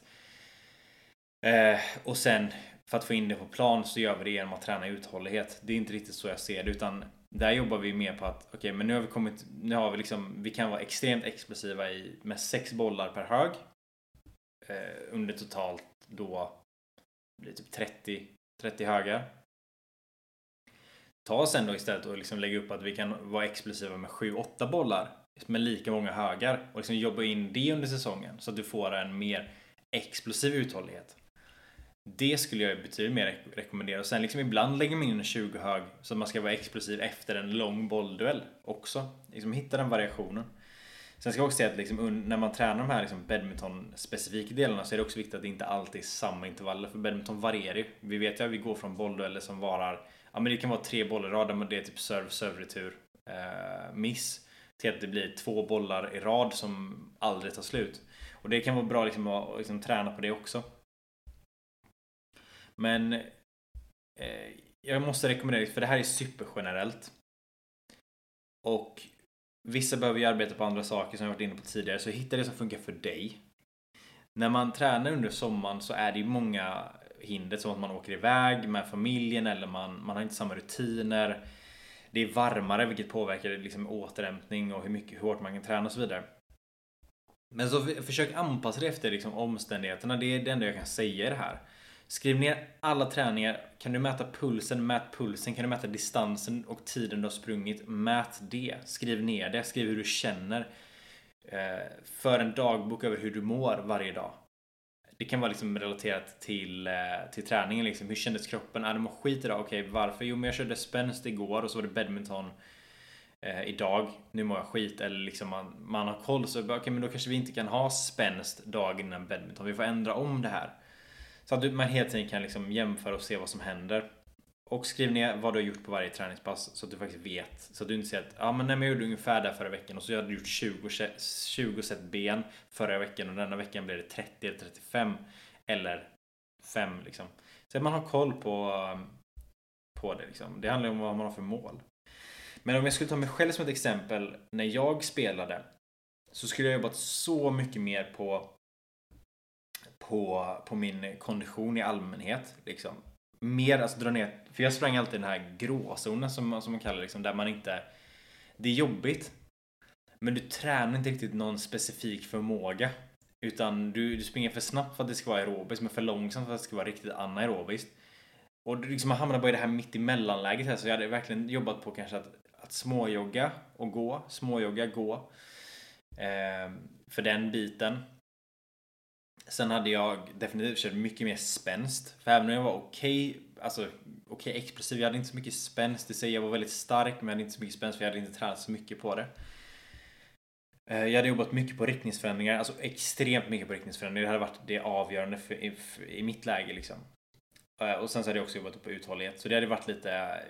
Eh, och sen för att få in det på plan så gör vi det genom att träna uthållighet. Det är inte riktigt så jag ser det utan där jobbar vi mer på att okej, okay, men nu har vi kommit. Nu har vi liksom. Vi kan vara extremt explosiva i med sex bollar per hög. Eh, under totalt då blir typ 30 30 högar. Ta sen då istället och liksom lägga upp att vi kan vara explosiva med 7-8 bollar med lika många högar och liksom jobba in det under säsongen så att du får en mer explosiv uthållighet. Det skulle jag betydligt mer rekommendera. Och sen liksom ibland lägger man in en 20 hög så att man ska vara explosiv efter en lång bollduell också. Liksom hitta den variationen. Sen ska jag också säga att liksom, när man tränar de här liksom badminton-specifika delarna så är det också viktigt att det inte alltid är samma intervaller. För badminton varierar ju. Vi vet ju att vi går från bolldueller som varar, ja men det kan vara tre bollar i rad, men det är typ serve, serve, retur, eh, miss. Till att det blir två bollar i rad som aldrig tar slut. Och det kan vara bra liksom att liksom, träna på det också. Men eh, jag måste rekommendera det, för det här är supergenerellt. Och vissa behöver ju arbeta på andra saker som jag varit inne på tidigare, så hitta det som funkar för dig. När man tränar under sommaren så är det ju många hinder som att man åker iväg med familjen eller man, man har inte samma rutiner. Det är varmare vilket påverkar liksom återhämtning och hur mycket hur hårt man kan träna och så vidare. Men så försök anpassa dig efter liksom omständigheterna. Det är det enda jag kan säga i det här. Skriv ner alla träningar. Kan du mäta pulsen, mät pulsen. Kan du mäta distansen och tiden du har sprungit, mät det. Skriv ner det. Skriv hur du känner. Eh, för en dagbok över hur du mår varje dag. Det kan vara liksom relaterat till, eh, till träningen. Liksom. Hur kändes kroppen? Är det mår skit idag? Okej, okay, varför? Jo, men jag körde spänst igår och så var det badminton eh, idag. Nu mår jag skit. Eller liksom man, man har koll. Så okej, okay, men då kanske vi inte kan ha spänst dagen innan badminton. Vi får ändra om det här. Så att man hela tiden kan liksom jämföra och se vad som händer. Och skriv ner vad du har gjort på varje träningspass så att du faktiskt vet. Så att du inte säger att ah, men nej, men jag gjorde ungefär där förra veckan och så hade du gjort 20, 20 set ben förra veckan och denna veckan blev det 30 eller 35 eller 5 liksom. Så att man har koll på, på det liksom. Det handlar om vad man har för mål. Men om jag skulle ta mig själv som ett exempel när jag spelade så skulle jag jobbat så mycket mer på på, på min kondition i allmänhet. Liksom. Mer, alltså dra ner, för jag sprang alltid den här gråzonen som, som man kallar det, liksom, där man inte... Det är jobbigt. Men du tränar inte riktigt någon specifik förmåga. Utan du, du springer för snabbt för att det ska vara aerobiskt, men för långsamt för att det ska vara riktigt anaerobiskt. Och du liksom, man hamnar bara i det här mitt emellanläget här, så jag hade verkligen jobbat på kanske att, att småjogga och gå, småjogga, gå. Eh, för den biten. Sen hade jag definitivt kört mycket mer spänst. För även om jag var okej, okay, alltså okej okay, explosiv, jag hade inte så mycket spänst i sig. Jag var väldigt stark men jag hade inte så mycket spänst för jag hade inte tränat så mycket på det. Eh, jag hade jobbat mycket på riktningsförändringar, alltså extremt mycket på riktningsförändringar. Det hade varit det avgörande för, i, för, i mitt läge liksom. Eh, och sen så hade jag också jobbat på uthållighet. Så det hade varit lite,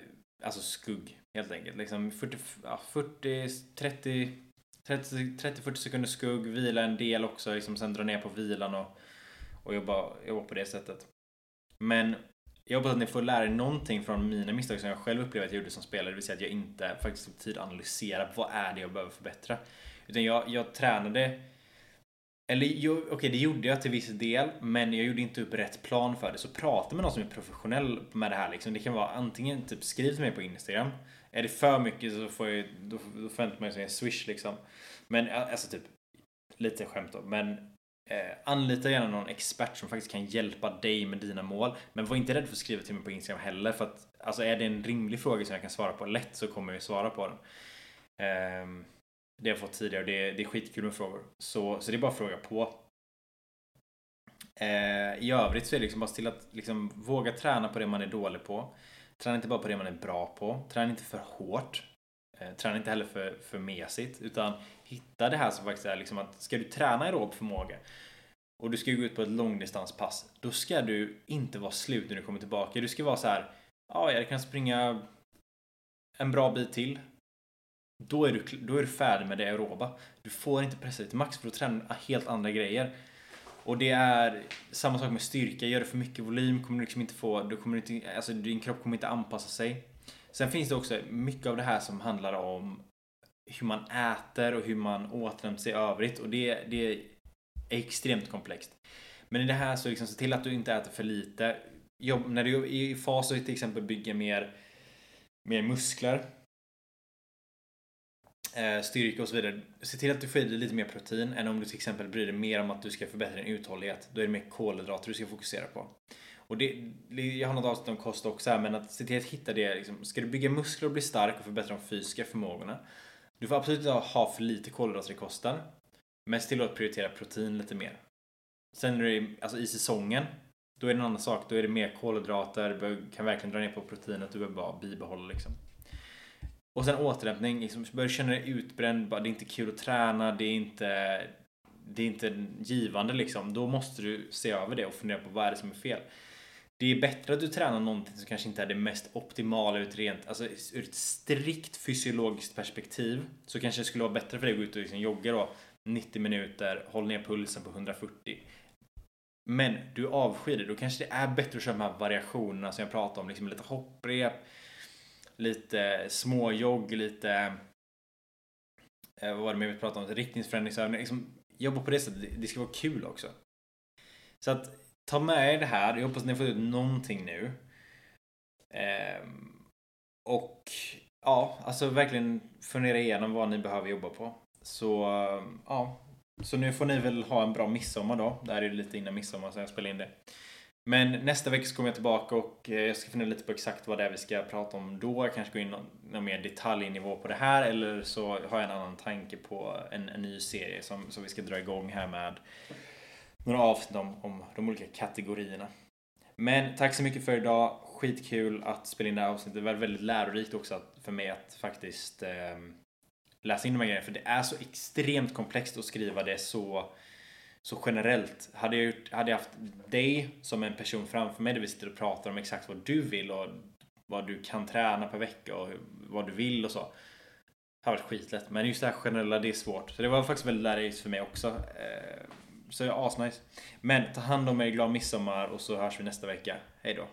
alltså skugg helt enkelt. Liksom 40, ja, 40 30 30-40 sekunder skugg, vila en del också, liksom sen dra ner på vilan och, och jobba, jobba på det sättet. Men jag hoppas att ni får lära er någonting från mina misstag som jag själv upplevde att jag gjorde som spelare. Det vill säga att jag inte faktiskt tog tid att analysera vad är det jag behöver förbättra. Utan jag, jag tränade eller okej, okay, det gjorde jag till viss del, men jag gjorde inte upp rätt plan för det. Så prata med någon som är professionell med det här liksom. Det kan vara antingen typ skriv till mig på Instagram. Är det för mycket så får jag, då, då förväntar man sig en swish liksom. Men alltså typ, lite skämt då, men eh, anlita gärna någon expert som faktiskt kan hjälpa dig med dina mål. Men var inte rädd för att skriva till mig på Instagram heller, för att alltså är det en rimlig fråga som jag kan svara på lätt så kommer jag svara på den. Eh, det har jag fått tidigare och det, det är skitkul med frågor. Så, så det är bara att fråga på. Eh, I övrigt så är det liksom bara till att liksom våga träna på det man är dålig på. Träna inte bara på det man är bra på. Träna inte för hårt. Eh, träna inte heller för, för mesigt. Utan hitta det här som faktiskt är liksom att ska du träna aerob förmåga och du ska gå ut på ett långdistanspass. Då ska du inte vara slut när du kommer tillbaka. Du ska vara så här. Ja, jag kan springa en bra bit till. Då är, du, då är du färdig med det aeroba. Du får inte pressa dig till max för då tränar du helt andra grejer. Och det är samma sak med styrka. Gör du för mycket volym kommer du liksom inte få, du kommer inte, alltså din kropp kommer inte anpassa sig. Sen finns det också mycket av det här som handlar om hur man äter och hur man återhämtar sig i övrigt och det, det är extremt komplext. Men i det här så liksom se till att du inte äter för lite. Jobb, när du är i fas att till exempel bygga mer, mer muskler Eh, styrka och så vidare. Se till att du får i dig lite mer protein än om du till exempel bryr dig mer om att du ska förbättra din uthållighet. Då är det mer kolhydrater du ska fokusera på. Och det, jag har något avsnitt om kost också här, men att se till att hitta det. Liksom, ska du bygga muskler och bli stark och förbättra de fysiska förmågorna. Du får absolut inte ha för lite kolhydrater i kosten. Men se till att prioritera protein lite mer. Sen är det, alltså i säsongen, då är det en annan sak. Då är det mer kolhydrater, du kan verkligen dra ner på proteinet, du behöver bara bibehålla liksom. Och sen återhämtning, liksom, börjar du känna dig utbränd, bara, det är inte kul att träna, det är inte det är inte givande liksom. Då måste du se över det och fundera på vad är det som är fel. Det är bättre att du tränar någonting som kanske inte är det mest optimala ur ett rent, alltså ur ett strikt fysiologiskt perspektiv. Så kanske det skulle vara bättre för dig att gå ut och liksom jogga då 90 minuter, håll ner pulsen på 140. Men du avskyr det, då kanske det är bättre att köra de här variationerna som jag pratade om, liksom lite hopprep, lite småjogg, lite eh, vad var det mer vi pratade om? Riktningsförändringsövningar. Liksom, jobba på det sättet. Det ska vara kul också. Så att ta med er det här. Jag hoppas att ni har fått ut någonting nu. Eh, och ja, alltså verkligen fundera igenom vad ni behöver jobba på. Så ja, så nu får ni väl ha en bra midsommar då. Det här är lite innan midsommar så jag spelar in det. Men nästa vecka så kommer jag tillbaka och eh, jag ska fundera lite på exakt vad det är vi ska prata om då. Jag kanske gå in någon, någon mer detaljnivå på det här eller så har jag en annan tanke på en, en ny serie som, som vi ska dra igång här med några avsnitt om, om de olika kategorierna. Men tack så mycket för idag. Skitkul att spela in det här avsnittet. Det var väldigt lärorikt också att, för mig att faktiskt eh, läsa in de här grejerna. För det är så extremt komplext att skriva det så så generellt, hade jag, hade jag haft dig som en person framför mig där vi sitter och pratar om exakt vad du vill och vad du kan träna per vecka och vad du vill och så. Det har varit skitlätt. Men just det här generella, det är svårt. Så det var faktiskt väldigt lärorikt för mig också. Eh, så det asnice. Men ta hand om er, glad midsommar och så hörs vi nästa vecka. Hejdå.